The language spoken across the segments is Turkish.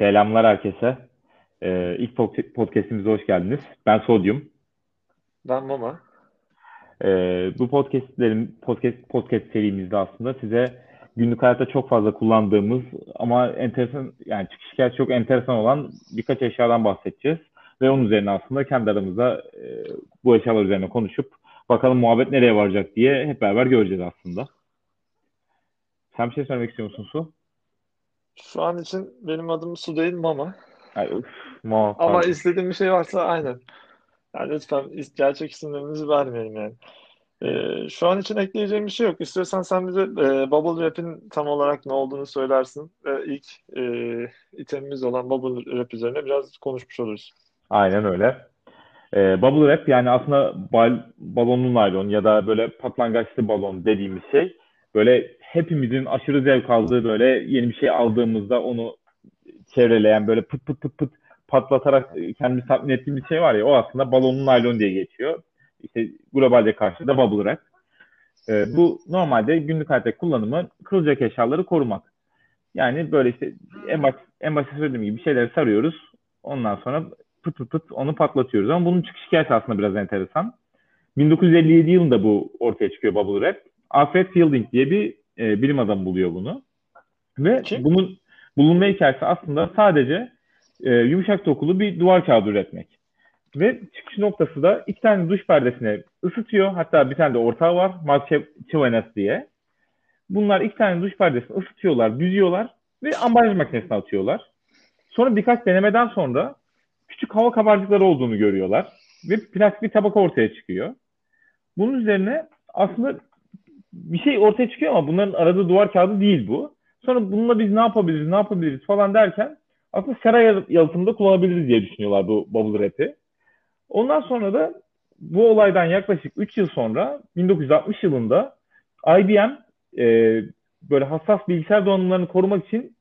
Selamlar herkese. Ee, ilk podcastimize hoş geldiniz. Ben Sodyum. Ben Mama. Ee, bu podcastlerin podcast podcast serimizde aslında size günlük hayatta çok fazla kullandığımız ama enteresan yani çıkış hikayesi çok enteresan olan birkaç eşyadan bahsedeceğiz. Ve onun üzerine aslında kendi aramızda e, bu eşyalar üzerine konuşup bakalım muhabbet nereye varacak diye hep beraber göreceğiz aslında. Sen bir şey söylemek istiyor musun Su? Şu an için benim adım Su değil Mama. Ay, uf, ma, Ama pardon. istediğim bir şey varsa aynen. Yani lütfen gerçek isimlerinizi vermeyin yani. Ee, şu an için ekleyeceğim bir şey yok. İstiyorsan sen bize e, Bubble Rap'in tam olarak ne olduğunu söylersin. Ve ilk e, itemimiz olan Bubble Rap üzerine biraz konuşmuş oluruz. Aynen öyle. Ee, bubble Rap yani aslında bal, balonlu naylon ya da böyle patlangaçlı balon dediğimiz şey böyle hepimizin aşırı zevk aldığı böyle yeni bir şey aldığımızda onu çevreleyen böyle pıt pıt pıt pıt patlatarak kendimizi tatmin ettiğimiz şey var ya o aslında balonlu naylon diye geçiyor. İşte globalde karşı da bubble wrap. Ee, bu normalde günlük hayatta kullanımı kırılacak eşyaları korumak. Yani böyle işte en, baş, en başta söylediğim gibi bir şeyleri sarıyoruz. Ondan sonra pıt pıt pıt onu patlatıyoruz. Ama bunun çıkış hikayesi aslında biraz enteresan. 1957 yılında bu ortaya çıkıyor bubble wrap. Alfred Fielding diye bir e, bilim adamı buluyor bunu. Ve Kim? bunun bulunma hikayesi aslında sadece e, yumuşak dokulu bir duvar kağıdı üretmek. Ve çıkış noktası da iki tane duş perdesine ısıtıyor. Hatta bir tane de ortağı var. Mark Chivanes diye. Bunlar iki tane duş perdesini ısıtıyorlar, büzüyorlar ve ambalaj makinesine atıyorlar. Sonra birkaç denemeden sonra küçük hava kabarcıkları olduğunu görüyorlar. Ve plastik bir tabaka ortaya çıkıyor. Bunun üzerine aslında bir şey ortaya çıkıyor ama bunların aradığı duvar kağıdı değil bu. Sonra bununla biz ne yapabiliriz, ne yapabiliriz falan derken aslında sera yalıtımında kullanabiliriz diye düşünüyorlar bu bubble wrap'i. Ondan sonra da bu olaydan yaklaşık 3 yıl sonra 1960 yılında IBM e, böyle hassas bilgisayar donanımlarını korumak için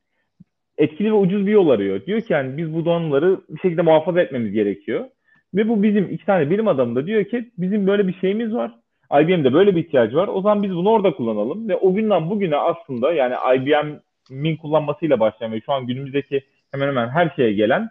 etkili ve ucuz bir yol arıyor. Diyor ki yani biz bu donanımları bir şekilde muhafaza etmemiz gerekiyor. Ve bu bizim iki tane bilim adamı da diyor ki bizim böyle bir şeyimiz var. IBM'de böyle bir ihtiyacı var. O zaman biz bunu orada kullanalım. Ve o günden bugüne aslında yani IBM'in kullanmasıyla başlayan ve şu an günümüzdeki hemen hemen her şeye gelen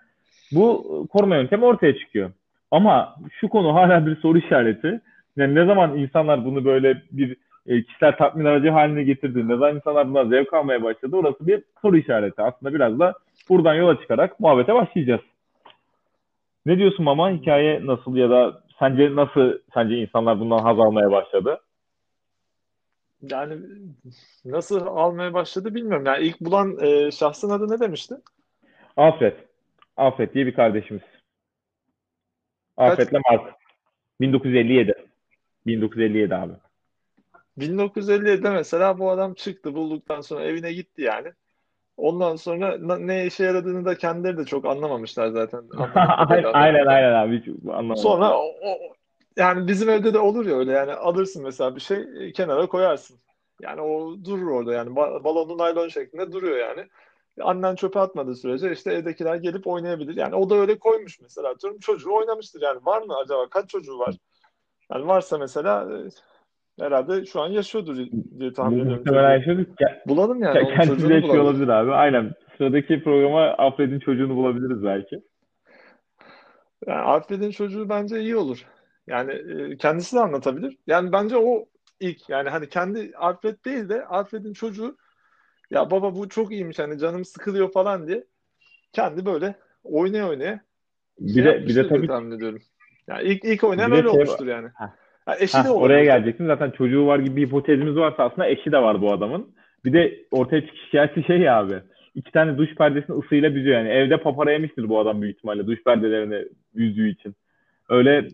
bu koruma yöntemi ortaya çıkıyor. Ama şu konu hala bir soru işareti. Yani ne zaman insanlar bunu böyle bir e, kişisel tatmin aracı haline getirdi, ne zaman insanlar buna zevk almaya başladı orası bir soru işareti. Aslında biraz da buradan yola çıkarak muhabbete başlayacağız. Ne diyorsun Mama? Hikaye nasıl ya da sence nasıl sence insanlar bundan haz almaya başladı? Yani nasıl almaya başladı bilmiyorum. Yani ilk bulan e, şahsın adı ne demişti? Alfred. Alfred diye bir kardeşimiz. Afet'le Mark. 1957. 1957 abi. 1957'de mesela bu adam çıktı bulduktan sonra evine gitti yani. Ondan sonra ne işe yaradığını da kendileri de çok anlamamışlar zaten. aynen, aynen abi anlamadım. Sonra o, o, yani bizim evde de olur ya öyle yani alırsın mesela bir şey kenara koyarsın. Yani o durur orada yani balonun naylon şeklinde duruyor yani annen çöpe atmadığı sürece işte evdekiler gelip oynayabilir. Yani o da öyle koymuş mesela. Atıyorum çocuğu oynamıştır yani. Var mı acaba? Kaç çocuğu var? Yani varsa mesela e, herhalde şu an yaşıyordur diye tahmin ediyorum. Muhtemelen yaşıyordur. Bulalım yani. Kendisi de yaşıyor olabilir abi. Aynen. Sıradaki programa Alfred'in çocuğunu bulabiliriz belki. Yani Alfred'in çocuğu bence iyi olur. Yani e, kendisi de anlatabilir. Yani bence o ilk yani hani kendi Alfred değil de Alfred'in çocuğu ya baba bu çok iyiymiş hani canım sıkılıyor falan diye kendi böyle oynaya oynaya bir şey de bir de tabii tahmin ediyorum. Yani ilk ilk oynayan öyle şey olmuştur yani. Ha, eşi Heh, de oraya geleceksin. Zaten çocuğu var gibi bir hipotezimiz varsa aslında eşi de var bu adamın. Bir de ortaya çıkış hikayesi şey ya abi. İki tane duş perdesini ısıyla büzüyor yani. Evde papara yemiştir bu adam büyük ihtimalle duş perdelerini büzdüğü için. Öyle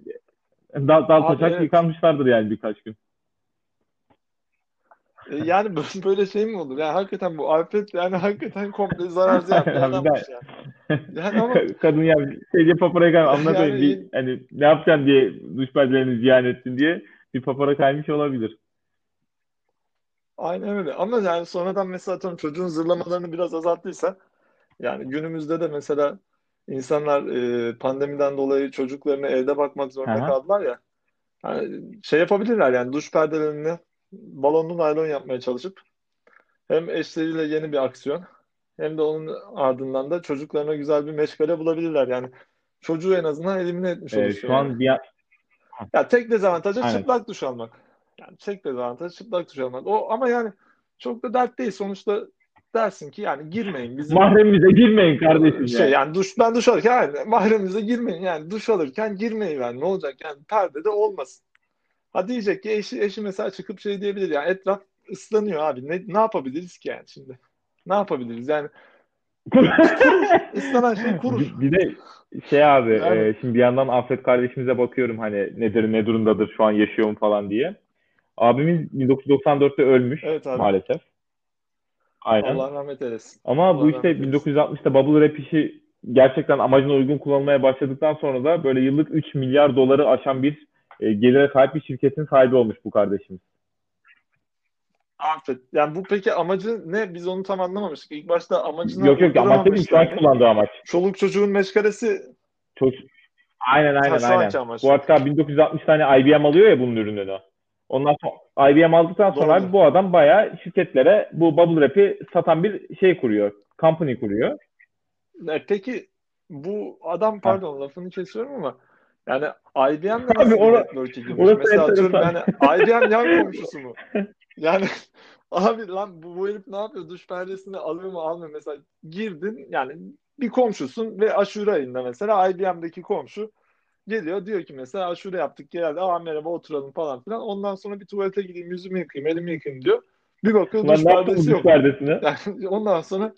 dal, dal taşak evet. yıkanmışlardır yani birkaç gün. E, yani böyle şey mi olur? Yani hakikaten bu Alfred yani hakikaten komple zarar yaptı adammış yani. yani ama... Kadın ya şeyce papara kaymış anlatayım. Yani... Bir, hani ne yapacaksın diye duş perdelerini ziyan ettin diye bir papara kaymış olabilir. Aynen öyle. Ama yani sonradan mesela atıyorum çocuğun zırlamalarını biraz azalttıysa yani günümüzde de mesela insanlar e, pandemiden dolayı çocuklarına evde bakmak zorunda Aha. kaldılar ya. Yani şey yapabilirler yani duş perdelerini balonlu naylon yapmaya çalışıp hem eşleriyle yeni bir aksiyon hem de onun ardından da çocuklarına güzel bir meşgale bulabilirler. Yani çocuğu en azından elimine etmiş Ee, olursun. şu an yani. bir Ya tek dezavantajı Aynen. çıplak duş almak. Yani tek dezavantajı çıplak duş almak. O ama yani çok da dert değil. Sonuçta dersin ki yani girmeyin bizim mahremimize girmeyin kardeşim şey ya. yani duş ben duş alırken yani mahremimize girmeyin yani duş alırken girmeyin yani ne olacak yani perdede olmasın. Ha diyecek ki eşi, eşi mesela çıkıp şey diyebilir yani etraf ıslanıyor abi ne, ne yapabiliriz ki yani şimdi? Ne yapabiliriz yani ıslanan şey kurur. Bir, bir de şey abi Yani- e, şimdi bir yandan Afet kardeşimize bakıyorum hani nedir ne durumdadır şu an yaşıyor mu falan diye. Abimiz 1994'te ölmüş Evet abi. maalesef. Aynen. Allah rahmet eylesin. Ama Allah bu işte rahmet eylesin. 1960'ta bubble wrap işi gerçekten amacına uygun kullanılmaya başladıktan sonra da böyle yıllık 3 milyar doları aşan bir e, gelire sahip bir şirketin sahibi olmuş bu kardeşimiz. Afet. Yani bu peki amacı ne? Biz onu tam anlamamıştık. İlk başta amacını Yok yok amaç değil şu an kullandığı amaç. Çoluk çocuğun meşgalesi Çok... Aynen aynen Ha, şu aynen. amaç. Bu hatta 1960 tane IBM alıyor ya bunun ürününü. Ondan sonra IBM aldıktan sonra Doğru. bu adam bayağı şirketlere bu bubble wrap'i satan bir şey kuruyor. Company kuruyor. E, peki bu adam pardon lafını kesiyorum ama yani IBM'le Abi nasıl ora- network'e girmiş? Mesela atıyorum yani IBM yan komşusu mu? Yani abi lan bu, bu herif ne yapıyor? Duş perdesini alıyor mu almıyor? Mesela girdin yani bir komşusun ve aşure ayında mesela IBM'deki komşu geliyor diyor ki mesela aşure yaptık geldi. Aa merhaba oturalım falan filan. Ondan sonra bir tuvalete gideyim yüzümü yıkayayım elimi yıkayayım diyor. Bir bakıyor duş perdesi yok. perdesini? Yani ondan sonra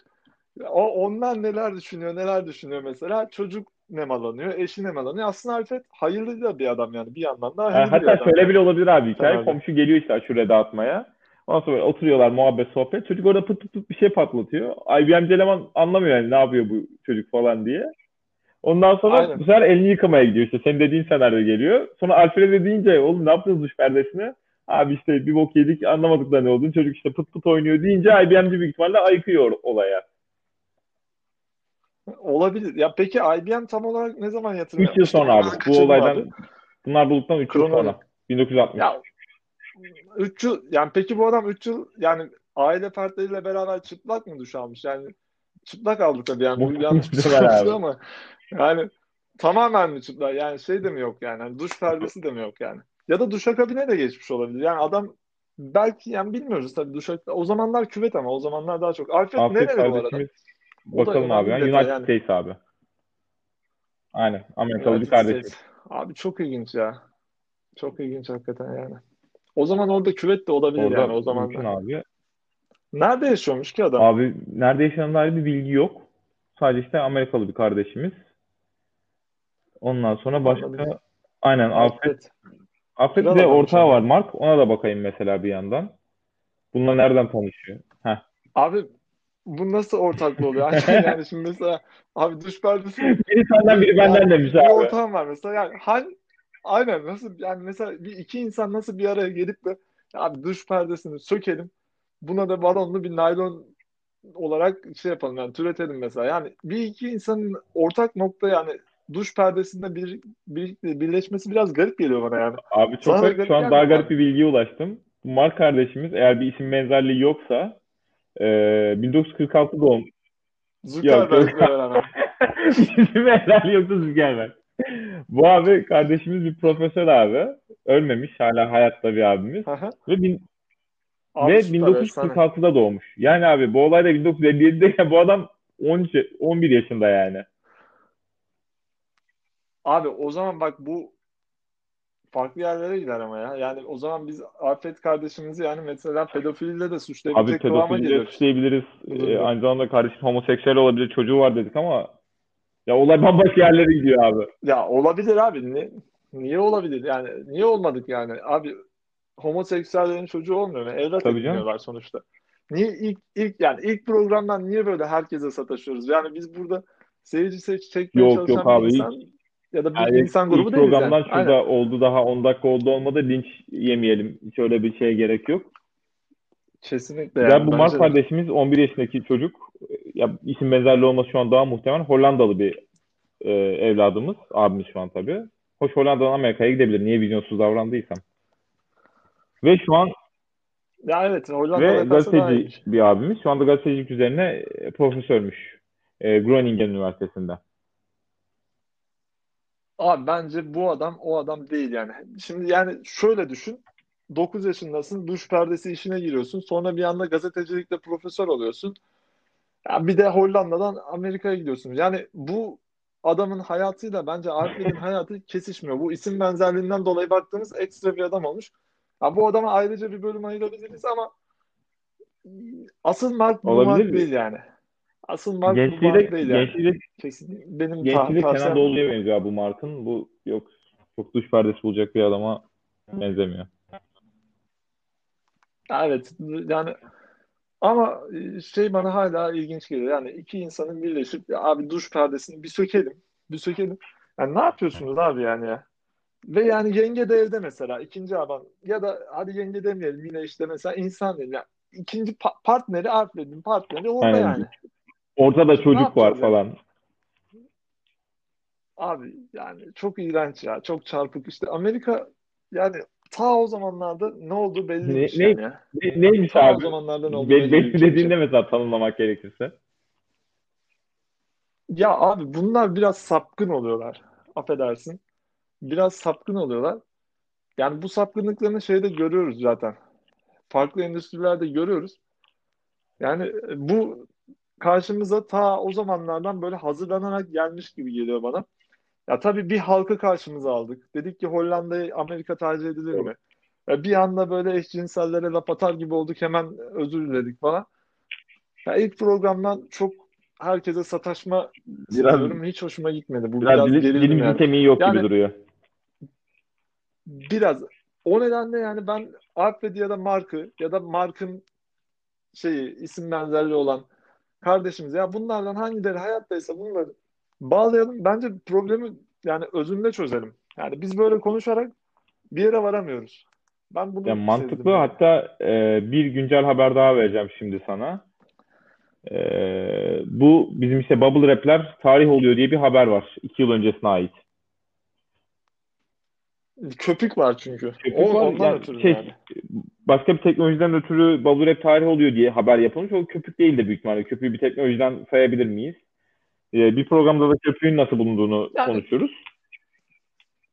o ondan neler düşünüyor, neler düşünüyor mesela. Çocuk nemalanıyor, eşi nemalanıyor. Aslında Alfred hayırlı da bir adam yani. Bir yandan da Ha, hayırlı bir hatta adam. şöyle bile olabilir abi hikaye. Herhalde. Komşu geliyor işte aşure dağıtmaya. Ondan sonra oturuyorlar muhabbet sohbet. Çocuk orada pıt pıt pıt bir şey patlatıyor. IBM'ci eleman anlamıyor yani ne yapıyor bu çocuk falan diye. Ondan sonra Aynen. bu sefer elini yıkamaya gidiyor işte. Senin dediğin senaryo geliyor. Sonra Alfred'e deyince oğlum ne yaptınız duş perdesini? Abi işte bir bok yedik anlamadık da ne olduğunu. Çocuk işte pıt pıt oynuyor deyince IBM'ci büyük ihtimalle ayıkıyor olaya. Olabilir. Ya peki IBM tam olarak ne zaman yatırım 3 yıl sonra abi. Bu olaydan abi. bunlar bulduktan 3 yıl sonra. 1960. Ya 3 yıl yani peki bu adam 3 yıl yani aile fertleriyle beraber çıplak mı duş almış? Yani çıplak aldı tabii yani bu yanlış bir şey olmuş ama yani tamamen mi çıplak? Yani şey de mi yok yani? Hani duş perdesi de mi yok yani? Ya da duşakabine de geçmiş olabilir. Yani adam belki yani bilmiyoruz tabii duşak o zamanlar küvet ama o zamanlar daha çok. Alfred Afiyet nereli bu arada? O da Bakalım abi. önemli ya. bir detay United yani. States abi. Aynen. Amerikalı bir. States. Abi çok ilginç ya. Çok ilginç hakikaten yani. O zaman orada küvet de olabilir Orada yani o zaman. mümkün abi. Nerede yaşıyormuş ki adam? Abi nerede yaşadığına dair bir bilgi yok. Sadece işte Amerikalı bir kardeşimiz. Ondan sonra başka Anladım. aynen Alfred. Alfred. Alfred Kral bir de ortağı var Mark. Ona da bakayım mesela bir yandan. Bunlar nereden tanışıyor? Heh. Abi bu nasıl ortaklı oluyor? yani şimdi mesela abi duş perdesi Biri senden biri benden yani demiş bir abi. ortağım var mesela yani han aynen nasıl yani mesela bir iki insan nasıl bir araya gelip de abi duş perdesini sökelim buna da balonlu bir naylon olarak şey yapalım yani türetelim mesela yani bir iki insanın ortak nokta yani duş perdesinde bir, bir birleşmesi biraz garip geliyor bana yani. Abi çok garip. Şu an daha garip bir bilgiye ulaştım. Mark kardeşimiz eğer bir isim benzerliği yoksa e, 1946 doğum. Zuckerberg'le yok. beraber. İsim benzerliği yoksa Zuckerberg. Bu abi kardeşimiz bir profesör abi. Ölmemiş. Hala hayatta bir abimiz. Aha. Ve, bin, Abi ve süper, efsane. 1946'da doğmuş. Yani abi bu olay da 1957'de bu adam 13, 11 yaşında yani. Abi o zaman bak bu farklı yerlere gider ama ya. Yani o zaman biz Afet kardeşimizi yani mesela pedofiliyle de Abi suçlayabilecek kıvama pedofiliyle suçlayabiliriz. Ee, aynı zamanda kardeşim homoseksüel olabilir, çocuğu var dedik ama ya olay bambaşka yerlere gidiyor abi. Ya olabilir abi. Ni- niye olabilir? Yani niye olmadık yani? Abi homoseksüellerin çocuğu olmuyor mu? Evlat Tabii ediniyorlar sonuçta. Niye ilk ilk yani ilk programdan niye böyle herkese sataşıyoruz? Yani biz burada seyirci seç çekmeye Yok, çalışan yok abi. insan ya da bir Yani insan grubu değiliz programdan yani. şurada Aynen. oldu daha 10 dakika oldu olmadı linç yemeyelim. Hiç öyle bir şeye gerek yok. Kesinlikle Ya yani bu de. kardeşimiz 11 yaşındaki çocuk. Ya isim benzerliği olması şu an daha muhtemel. Hollandalı bir e, evladımız. Abimiz şu an tabii. Hoş Hollanda'dan Amerika'ya gidebilir. Niye vizyonsuz davrandıysam. Ve şu an Ya evet Ve Hollanda'da gazeteci iyiymiş. bir abimiz. Şu anda gazetecilik üzerine e, profesörmüş. E, Groningen Üniversitesi'nde. Abi bence bu adam o adam değil yani. Şimdi yani şöyle düşün. 9 yaşındasın, duş perdesi işine giriyorsun. Sonra bir anda gazetecilikte profesör oluyorsun. Ya bir de Hollanda'dan Amerika'ya gidiyorsun. Yani bu adamın hayatıyla bence Alfred'in hayatı kesişmiyor. Bu isim benzerliğinden dolayı baktığımız ekstra bir adam olmuş. Ya bu adama ayrıca bir bölüm ayırabiliriz ama asıl Mark bu Mark değil yani. Asıl Mark bu Gençliği de, değil yani. gençliği de, Kesin benim gençliği de Kenan Doğulu'ya benziyor bu Mark'ın. Bu yok. Çok duş perdesi bulacak bir adama benzemiyor. Evet yani ama şey bana hala ilginç geliyor. Yani iki insanın birleşip abi duş perdesini bir sökelim. Bir sökelim. Yani ne yapıyorsunuz abi yani ya? Ve yani yenge de evde mesela ikinci adam ya da hadi yenge demeyelim yine işte mesela insan değil. Yani ikinci pa- partneri Alfred'in partneri orada Aynen. yani. Ortada Ne çocuk var falan. Abi yani çok iğrenç ya. Çok çarpık. İşte Amerika yani ta o zamanlarda ne olduğu Ne, belliymiş ne, yani ya. ne- neymiş Ta o abi? zamanlarda ne olduğu Be belli bir ülke. beslediğinde mesela tanımlamak gerekirse. Ya abi bunlar biraz sapkın oluyorlar. Affedersin. Biraz sapkın oluyorlar. Yani bu sapkınlıklarını şeyde görüyoruz zaten. Farklı endüstrilerde görüyoruz. Yani bu karşımıza ta o zamanlardan böyle hazırlanarak gelmiş gibi geliyor bana. Ya tabii bir halkı karşımıza aldık. Dedik ki Hollanda'yı Amerika tercih edilir mi? Ya bir anda böyle eşcinsellere laf atar gibi olduk hemen özür diledik falan. Ya ilk programdan çok herkese sataşma Biraz. Hiç hoşuma gitmedi. Bu biraz biraz dili- gerildim dilimizin yani. kemiği yok gibi Yani duruyor. biraz o nedenle yani ben Alfred ya da Mark'ı ya da Mark'ın şeyi isim benzerliği olan kardeşimiz ya bunlardan hangileri hayattaysa bunları bağlayalım. Bence problemi yani özünde çözelim. Yani biz böyle konuşarak bir yere varamıyoruz. Ben bunu Ya sezdim mantıklı. yani. Hatta e, bir güncel haber daha vereceğim şimdi sana. E, bu bizim işte Bubble Rap'ler tarih oluyor diye bir haber var. İki yıl öncesine ait. Köpük var çünkü. Köpük O, var. ondan Yani ötürü şey, yani. Başka bir teknolojiden ötürü Bubble Wrap tarih oluyor diye haber yapılmış. O köpük değil de büyük ihtimalle. Köpüğü bir teknolojiden sayabilir miyiz? Ee, bir programda da köpüğün nasıl bulunduğunu Yani konuşuyoruz.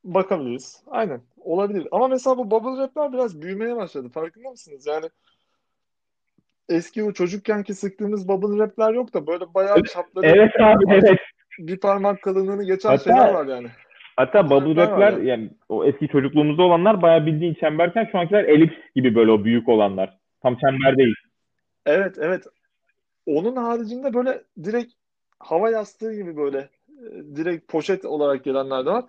bakabiliriz. Aynen. Olabilir. Ama mesela bu bubble wrap'ler biraz büyümeye başladı. Farkında mısınız? Yani eski o çocukkenki sıktığımız bubble wrap'ler yok da böyle bayağı çapları Evet abi evet. bir parmak kalınlığını geçen şeyler Hatta var yani. Hatta Bubble Wrap'ler yani. o eski çocukluğumuzda olanlar bayağı bildiğin çemberken şu ankiler elips gibi böyle o büyük olanlar. Tam çember değil. Evet, evet. Onun haricinde böyle direkt hava yastığı gibi böyle e, direkt poşet olarak gelenler de var.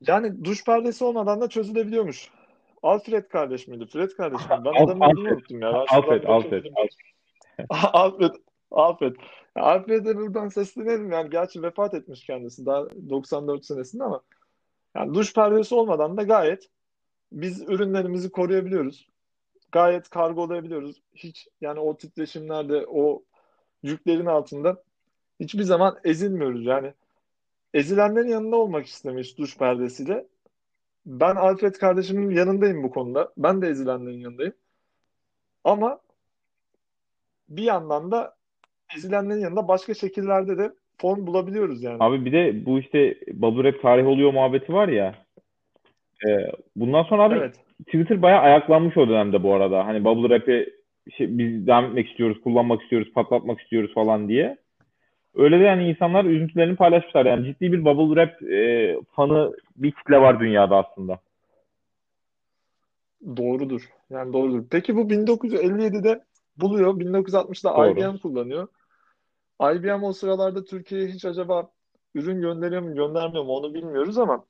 Yani duş perdesi olmadan da çözülebiliyormuş. Alfred kardeş miydi? Fred kardeş miydi? Ben adamın adını Alfred. unuttum ya. Ben Alfred, Alfred. dedim. Alfred. Alfred. Alfred'e buradan seslenelim yani. Gerçi vefat etmiş kendisi daha 94 senesinde ama yani duş perdesi olmadan da gayet biz ürünlerimizi koruyabiliyoruz. Gayet kargolayabiliyoruz. Hiç yani o titreşimlerde o yüklerin altında hiçbir zaman ezilmiyoruz. Yani ezilenlerin yanında olmak istemiş duş perdesiyle. Ben Alfred kardeşimin yanındayım bu konuda. Ben de ezilenlerin yanındayım. Ama bir yandan da ezilenlerin yanında başka şekillerde de form bulabiliyoruz yani. Abi bir de bu işte Bubble Wrap tarih oluyor muhabbeti var ya. e, bundan sonra abi Evet. Twitter bayağı ayaklanmış o dönemde bu arada. Hani Bubble Wrap'i şey, biz devam etmek istiyoruz, kullanmak istiyoruz, patlatmak istiyoruz falan diye. Öyle de yani insanlar üzüntülerini paylaşmışlar. Yani ciddi bir Bubble Wrap e, fanı bir kitle var dünyada aslında. Doğrudur. Yani doğrudur. Peki bu 1957'de buluyor. 1960'da Doğru. IBM kullanıyor. IBM o sıralarda Türkiye'ye hiç acaba ürün gönderiyor mu göndermiyor mu onu bilmiyoruz ama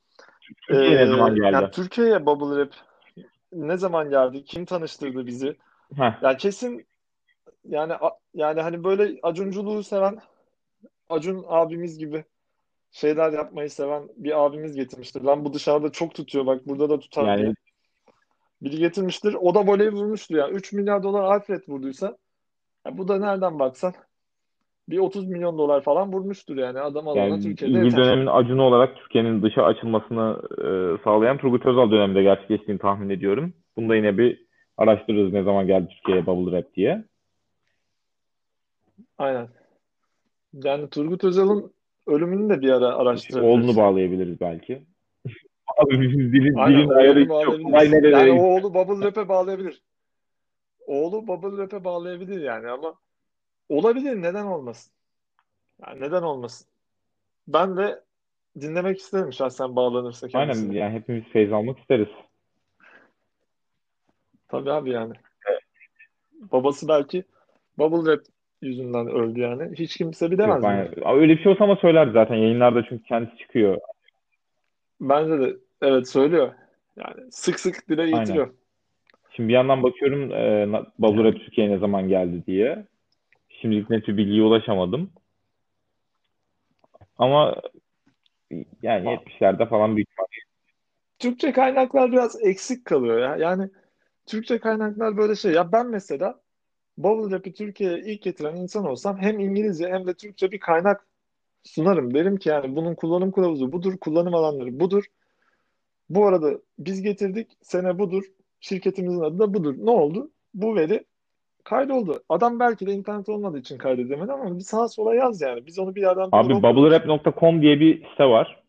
Türkiye'ye ne Ee, zaman geldi? yani Türkiye'ye Bubble Wrap ne zaman geldi? Kim tanıştırdı bizi? Heh, Ya kesin yani yani hani böyle acunculuğu seven Acun abimiz gibi şeyler yapmayı seven bir abimiz getirmiştir. Lan bu dışarıda çok tutuyor bak burada da tutar diye. yani Biri getirmiştir. O da voleyi vurmuştu ya. 3 milyar dolar Alfred vurduysa ya bu da nereden baksan bir 30 milyon dolar falan vurmuştur yani. Adam alana yani Türkiye'de İlgil yeter. döneminin acunu olarak Türkiye'nin dışa açılmasını e, sağlayan Turgut Özal döneminde gerçekleştiğini tahmin ediyorum. Bunda yine bir araştırırız ne zaman geldi Türkiye'ye Bubble Wrap diye. Aynen. Yani Turgut Özal'ın ölümünü de bir ara araştırabiliriz. oğlunu bağlayabiliriz belki. Abi bizim dilin, Aynen dilin ayarı çok kolay nerelere Yani oğlu Bubble Wrap'e bağlayabilir. Oğlu Bubble Wrap'e bağlayabilir yani ama olabilir neden olmasın? Yani neden olmasın? Ben de dinlemek isterim şahsen bağlanırsa Aynen kendisine. yani hepimiz feyz almak isteriz. Tabii abi yani. Babası belki Bubble Wrap yüzünden öldü yani. Hiç kimse bilemez aynen. Abi Öyle bir şey olsa ama söyler zaten yayınlarda çünkü kendisi çıkıyor. Bence de evet söylüyor. Yani sık sık dile Aynen. getiriyor. Şimdi bir yandan bakıyorum e, Bubble Wrap Türkiye'ye ne zaman geldi diye. Şimdilik net bir bilgiye ulaşamadım. Ama yani 70'lerde falan büyük. Türkçe kaynaklar biraz eksik kalıyor ya. Yani Türkçe kaynaklar böyle şey. Ya ben mesela Bubble Wrap'i Türkiye'ye ilk getiren insan olsam hem İngilizce hem de Türkçe bir kaynak sunarım. Derim ki yani bunun kullanım kılavuzu budur, kullanım alanları budur. Bu arada biz getirdik, sene budur, şirketimizin adı da budur. Ne oldu? Bu veri kaydoldu. Adam belki de internet olmadığı için kaydedemedi ama bir sağa sola yaz yani. Biz onu bir yerden Abi bubblewrap.com diye bir site var.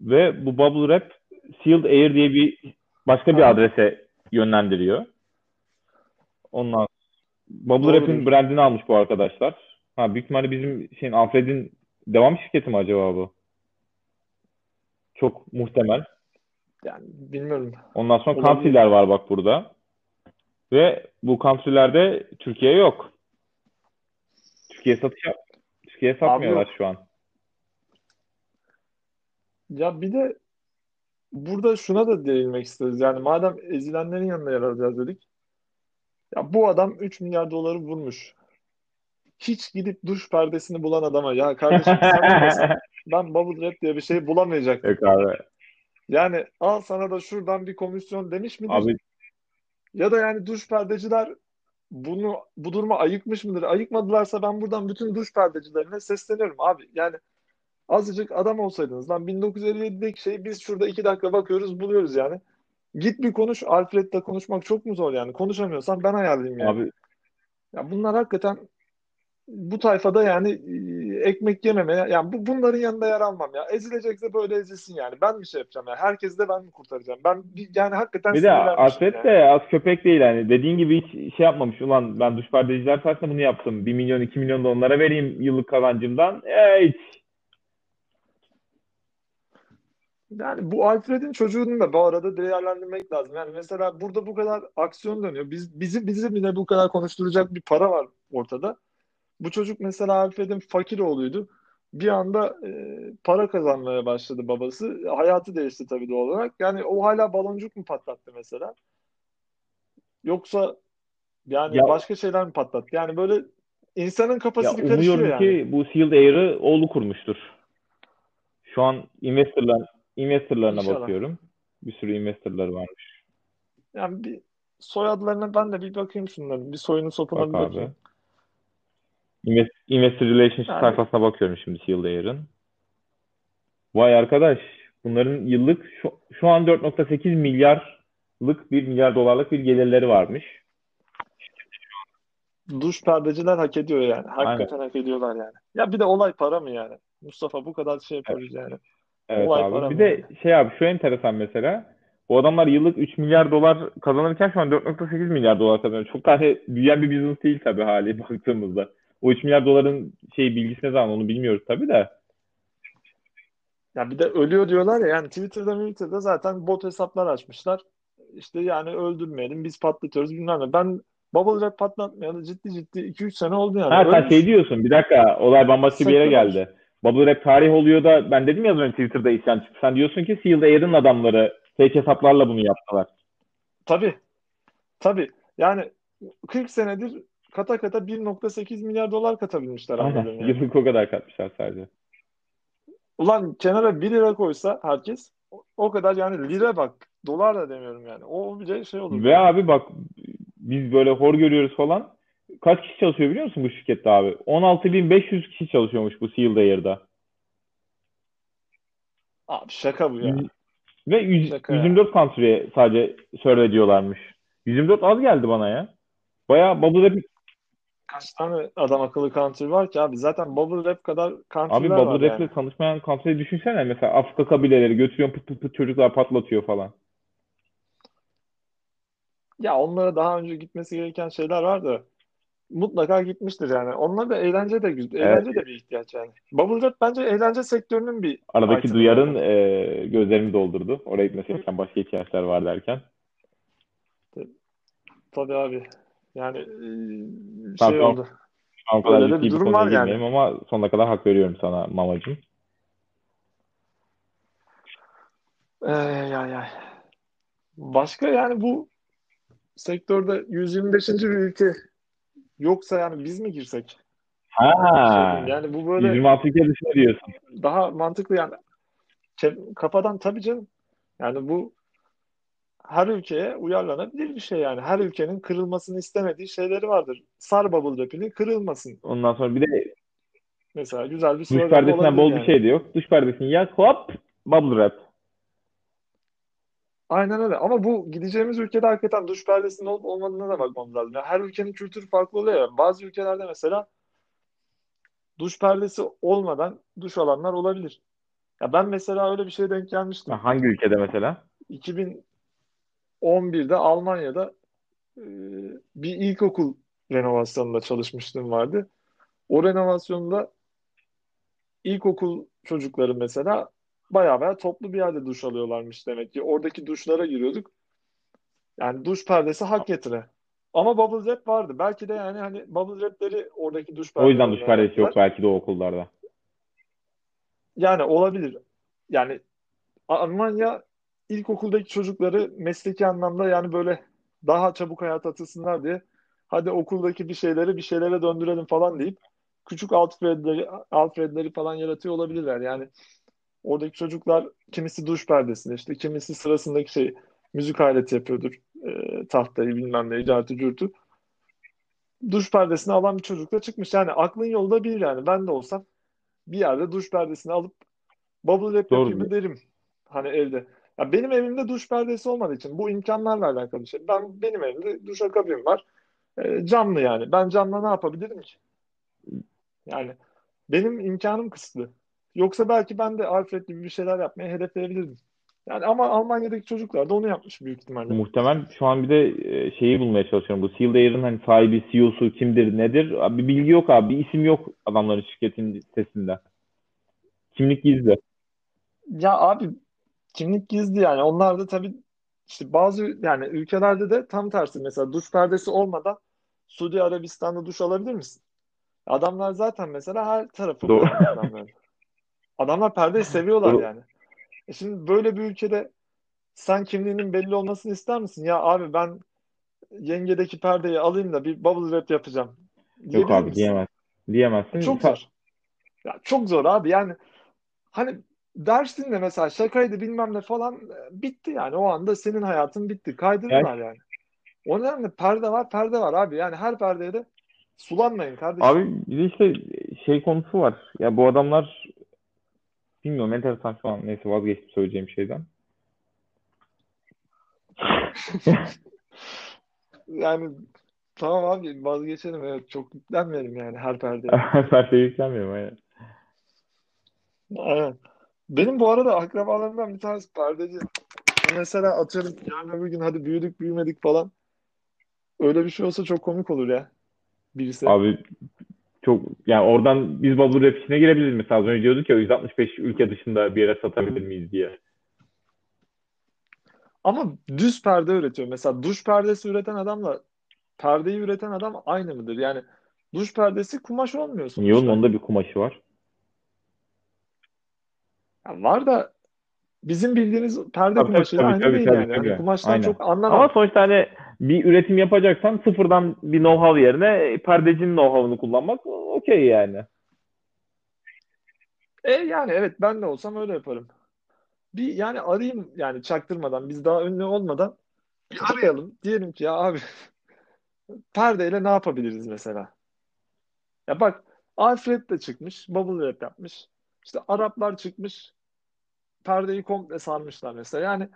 Ve bu Bubble Wrap Sealed Air diye bir başka bir Ha. adrese yönlendiriyor. Ondan Bubble Doğrudur. Wrap'in brandini almış bu arkadaşlar. Ha büyük ihtimalle bizim şeyin Alfred'in devam şirketi mi acaba bu? Çok muhtemel. Yani bilmiyorum. Ondan sonra Olabilir. var bak burada. Ve bu country'lerde Türkiye yok. Türkiye satış yap Türkiye satmıyorlar yok. şu an. Ya bir de burada şuna da değinmek isteriz. Yani madem ezilenlerin yanında yer alacağız dedik. Ya bu adam 3 milyar doları vurmuş. Hiç gidip duş perdesini bulan adama ya kardeşim sen ben Bubble Wrap diye bir şey bulamayacaktım. Yok abi. Yani al sana da şuradan bir komisyon demiş midir? Abi Ya da yani duş perdeciler bunu bu duruma ayıkmış mıdır? Ayıkmadılarsa ben buradan bütün duş perdecilerine sesleniyorum abi. Yani azıcık adam olsaydınız lan 1957'deki şeyi biz şurada iki dakika bakıyoruz buluyoruz yani. Git bir konuş. Alfred'le konuşmak çok mu zor yani? Konuşamıyorsan ben ayarlayayım yani. abi Ya bunlar hakikaten bu tayfada yani e, ekmek yememeye yani bu bunların yanında yer almam ya. Ezilecekse böyle ezilsin yani. Ben bir şey yapacağım ya. Herkesi de ben mi kurtaracağım? Ben yani hakikaten Bir de Alfred yani. de az köpek değil hani dediğin gibi hiç şey yapmamış ulan ben duş perdeciler sayesinde bunu yaptım 1 milyon 2 milyon da onlara vereyim yıllık kazancımdan e, hiç Yani bu Alfred'in çocuğunu da bu arada değerlendirmek lazım. Yani mesela burada bu kadar aksiyon dönüyor. Biz bizi bizi bile bu kadar konuşturacak bir para var ortada. Bu çocuk mesela Alfred'in fakir oğluydu. Bir anda e, para kazanmaya başladı babası. Hayatı değişti tabii doğal olarak. Yani o hala baloncuk mu patlattı mesela? Yoksa yani Ya- başka şeyler mi patlattı? Yani böyle insanın ya kafası bir karışıyor yani. ki bu Sealed Air'ı oğlu kurmuştur. Şu an investorlar investorlarına İnşallah. bakıyorum. Bir sürü investorları varmış. Yani bir soyadlarına ben de bir bakayım şunların. Bir soyunu sopuna Bak bir abi. Invest, Investor Relations Yani- sayfasına bakıyorum şimdi Sealed Air'ın. Vay arkadaş bunların yıllık şu, şu an 4.8 milyarlık bir milyar dolarlık bir gelirleri varmış. Duş perdeciler hak ediyor yani. Hakikaten hak ediyorlar yani. Ya bir de olay para mı yani? Mustafa bu kadar şey yapıyoruz yani. Evet Olay abi. para Bir mı de yani? şey abi şu enteresan mesela. Bu adamlar yıllık 3 milyar dolar kazanırken şu an 4.8 milyar dolar kazanıyor. Çok tane büyüyen bir business değil tabii hali baktığımızda. O 3 milyar doların şey bilgisi ne zaman onu bilmiyoruz tabii de. Ya bir de ölüyor diyorlar ya yani Twitter'da Twitter'da zaten bot hesaplar açmışlar. İşte yani öldürmeyelim biz patlatıyoruz bilmem ne. Ben Bubble Wrap patlatmayalı ciddi ciddi 2-3 sene oldu yani. Ha sen şey diyorsun bir dakika olay bambaşka bir yere geldi. Bubble Wrap tarih oluyor da ben dedim ya az önce Twitter'da isyan çıktı. Sen diyorsun ki Sealed Air'ın adamları fake hesaplarla bunu yaptılar. Tabii. Tabii. Yani 40 senedir kata kata 1.8 milyar dolar katabilmişler Aynen. yani. Yıllık o kadar katmışlar sadece. Ulan kenara 1 lira koysa herkes o- kadar yani lira bak dolar da demiyorum yani. O bile şey olur. Ve abi bak biz böyle hor görüyoruz falan. Kaç kişi çalışıyor biliyor musun bu şirkette abi? 16.500 kişi çalışıyormuş bu Sealed Air'da. Abi şaka bu ya. Ve yüz- Şaka ya. 124 country'e sadece serve ediyorlarmış. 124 az geldi bana ya. Bayağı bubble rap Kaç tane adam akıllı country var ki abi? Zaten bubble rap kadar Abi country'ler var bubble rap'le yani. tanışmayan country'yi düşünsene. Mesela Afrika kabileleri götürüyor pıt pıt pıt çocuklar patlatıyor falan. Ya onlara daha önce gitmesi gereken şeyler var da mutlaka gitmiştir yani. Onlar da eğlence de güzel. Evet. Eğlence de bir ihtiyaç yani. Bubble rap bence eğlence sektörünün bir Aradaki duyarın yani. e, gözlerimi doldurdu. Oraya gitmesi gereken başka ihtiyaçlar var derken. Tabii abi. Yani e, şey oldu. Şu an o kadar Öyle de bir durum var yani. ama sonuna kadar hak veriyorum sana mamacığım. Ee, ya ya. Başka yani bu sektörde 125. bir ülke yoksa yani biz mi girsek? Ha. yani bu böyle 126 ülke dışında diyorsun. daha mantıklı yani. Kafadan tabii canım. Yani bu her ülkeye uyarlanabilir bir şey yani. Her ülkenin kırılmasını istemediği şeyleri vardır. Sar bubble rapini kırılmasın. Ondan sonra bir de Mesela güzel bir slogan perdesinden olabilir bol yani. bir şey de yok. Duş perdesini yak hop bubble wrap. Aynen öyle. Ama bu gideceğimiz ülkede hakikaten duş perdesinin olup olmadığına da bakmamız lazım. Yani her ülkenin kültürü farklı oluyor ya. Bazı ülkelerde mesela duş perdesi olmadan duş alanlar olabilir. Ya ben mesela öyle bir şeye denk gelmiştim. Ha, Hangi ülkede mesela? 2011'de Almanya'da e, bir ilkokul renovasyonunda çalışmışlığım vardı. O renovasyonda ilkokul çocukları mesela baya baya toplu bir yerde duş alıyorlarmış demek ki. Oradaki duşlara giriyorduk. Yani duş perdesi hak getire. Ama bubble wrap vardı. Belki de yani hani bubble wrap'leri oradaki duş O yüzden duş perdesi yok belki de o okullarda. Yani olabilir. Yani Almanya ilkokuldaki çocukları mesleki anlamda yani böyle daha çabuk hayata atılsınlar diye hadi okuldaki bir şeyleri bir şeylere döndürelim falan deyip küçük Alfred'leri, Alfred'leri falan yaratıyor olabilirler. Yani oradaki çocuklar kimisi duş perdesinde işte kimisi sırasındaki şey müzik aleti yapıyordur. E, tahtayı bilmem ne, cartı curtu. Duş perdesini alan bir çocukla çıkmış. Yani aklın yolda bir yani. Ben de olsam bir yerde duş perdesini alıp bubble wrap Doğru yapayım derim. Hani evde. Ya benim evimde duş perdesi olmadığı için bu imkanlarla alakalı bir şey. Ben benim evimde duş akabim var. E, camlı yani. Ben camla ne yapabilirim ki? Yani benim imkanım kısıtlı. Yoksa belki ben de Alfred gibi bir şeyler yapmaya hedefleyebilirdim. Yani ama Almanya'daki çocuklar da onu yapmış büyük ihtimalle. Muhtemel şu an bir de e, şeyi bulmaya çalışıyorum. Bu Sealed Air'ın hani sahibi, CEO'su kimdir, nedir? Abi bir bilgi yok abi. Bir isim yok adamların şirketin sitesinde. Kimlik gizli. Ya abi kimlik gizli yani. Onlar da tabii işte bazı yani ülkelerde de tam tersi. Mesela duş perdesi olmadan Suudi Arabistan'da duş alabilir misin? Adamlar zaten mesela her tarafı Doğru. perde adamların. Adamlar perdeyi seviyorlar Doğru. yani. E şimdi böyle bir ülkede sen kimliğinin belli olmasını ister misin? Ya abi ben yengedeki perdeyi alayım da bir bubble wrap yapacağım. Yok abi misin? diyemez. Diyemezsin. Çok zor. Ya çok zor abi yani hani dersin de mesela şakaydı bilmem ne falan e, bitti yani o anda senin hayatın bitti. Kaydırırlar yani. O nedenle perde var perde var abi yani her perdeye de sulanmayın kardeşim. Abi bir de işte şey konusu var. Ya bu adamlar bilmiyorum enteresan şu an. Neyse vazgeçtim söyleyeceğim şeyden. Yani tamam abi vazgeçelim evet çok yüklenmeyelim yani her perdeye. Ben de yüklenmiyorum. Aynen. Aynen. Benim bu arada akrabalarımdan bir tanesi perdeci. Mesela atıyorum yarın öbür gün hadi büyüdük büyümedik falan. Öyle bir şey olsa çok komik olur ya. Birisi. Abi çok yani oradan biz bubble wrap işine girebiliriz mesela. Az önce diyorduk ya 165 ülke dışında bir yere satabilir miyiz diye. Ama düz perde üretiyor. Mesela duş perdesi üreten adamla perdeyi üreten adam aynı mıdır? Yani duş perdesi kumaş olmuyor Niye oğlum sonuçta. onda bir kumaşı var. Ya var da bizim bildiğimiz perde Tabii kumaşıyla tabii aynı tabii değil tabii yani. Tabii. kumaştan Aynen. çok Ama anlamam. sonuçta hani bir üretim yapacaksan sıfırdan bir know-how yerine perdecinin know-how'unu kullanmak okey yani. E yani evet ben de olsam öyle yaparım. Bir yani arayayım yani çaktırmadan biz daha ünlü olmadan bir arayalım. Diyelim ki ya abi perdeyle ne yapabiliriz mesela? Ya bak Alfred de çıkmış, bubble wrap yapmış. İşte Araplar çıkmış, perdeyi komple sarmışlar mesela. Yani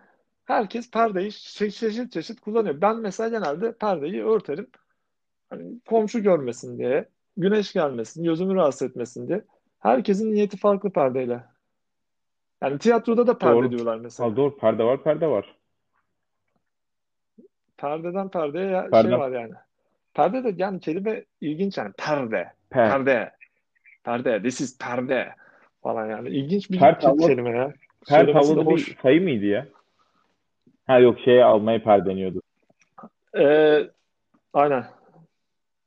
Herkes perdeyi çe- çeşit çeşit kullanıyor. Ben mesela genelde perdeyi örterim. Hani komşu görmesin diye, güneş gelmesin, gözümü rahatsız etmesin diye. Herkesin niyeti farklı perdeyle. Yani tiyatroda da perde Doğru. diyorlar Ha, mesela. doğru. Perde var, perde var. Perdeden perdeye ya- şey var yani. Perde de yani kelime ilginç yani. Perde, per. perde, perde, this is perde falan yani. İlginç bir Per kelime ya. De tavlada bir sayı mıydı ya? Ha yok şeye almayı per deniyordu. Ee, aynen.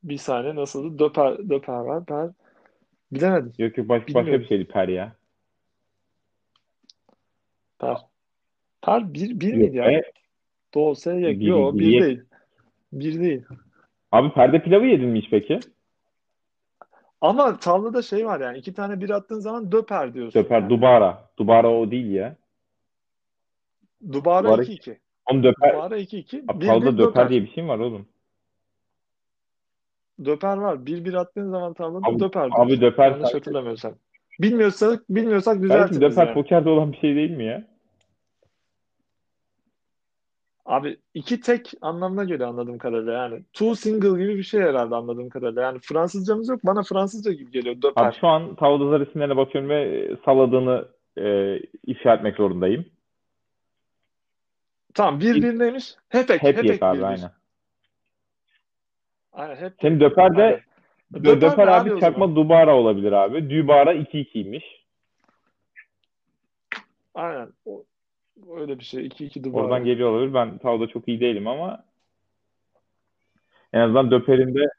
Bir saniye nasıldı? Döper, döper var. Per. Bilemedim. Yok yok baş, başka bir şeydi per ya. Per. Per bir, bir Yok miydi ya? be. Doğu yek. Biri, Yok bir yek. değil. Bir değil. Abi perde pilavı yedin mi hiç peki? Ama tavlada şey var yani. iki tane bir attığın zaman döper diyorsun Döper, yani. dubara. Dubara o değil ya. Dubara Dubara 2-2. Onu döper. Dubara 2-2. Abi Bir tavlada döper döper. diye bir şey mi var oğlum? Döper var. Bir bir attığın zaman tavlada Abi, döper abi diyorsun. döper Yanlış hatırlamıyorsam. Bilmiyorsak, bilmiyorsak düzeltin bizi döper yani. pokerde olan bir şey değil mi ya? Abi iki tek anlamına göre anladığım kadarıyla yani. Two single gibi bir şey herhalde anladığım kadarıyla. Yani Fransızcamız yok. Bana Fransızca gibi geliyor Abi döper. şu an tavlada zar isimlerine bakıyorum ve e, salladığını e, ifşa etmek zorundayım. Tamam bir bir neymiş? Hepek. hep Hepek abi bir bir. aynen. Aynen hep Senin döper de dö- Döper döper abi abi çakma dubara olabilir abi. Dübara 2-2'ymiş. Aynen. O, öyle bir şey. 2-2 Oradan dubara. geliyor olabilir. Ben tavlada çok iyi değilim ama en azından döperinde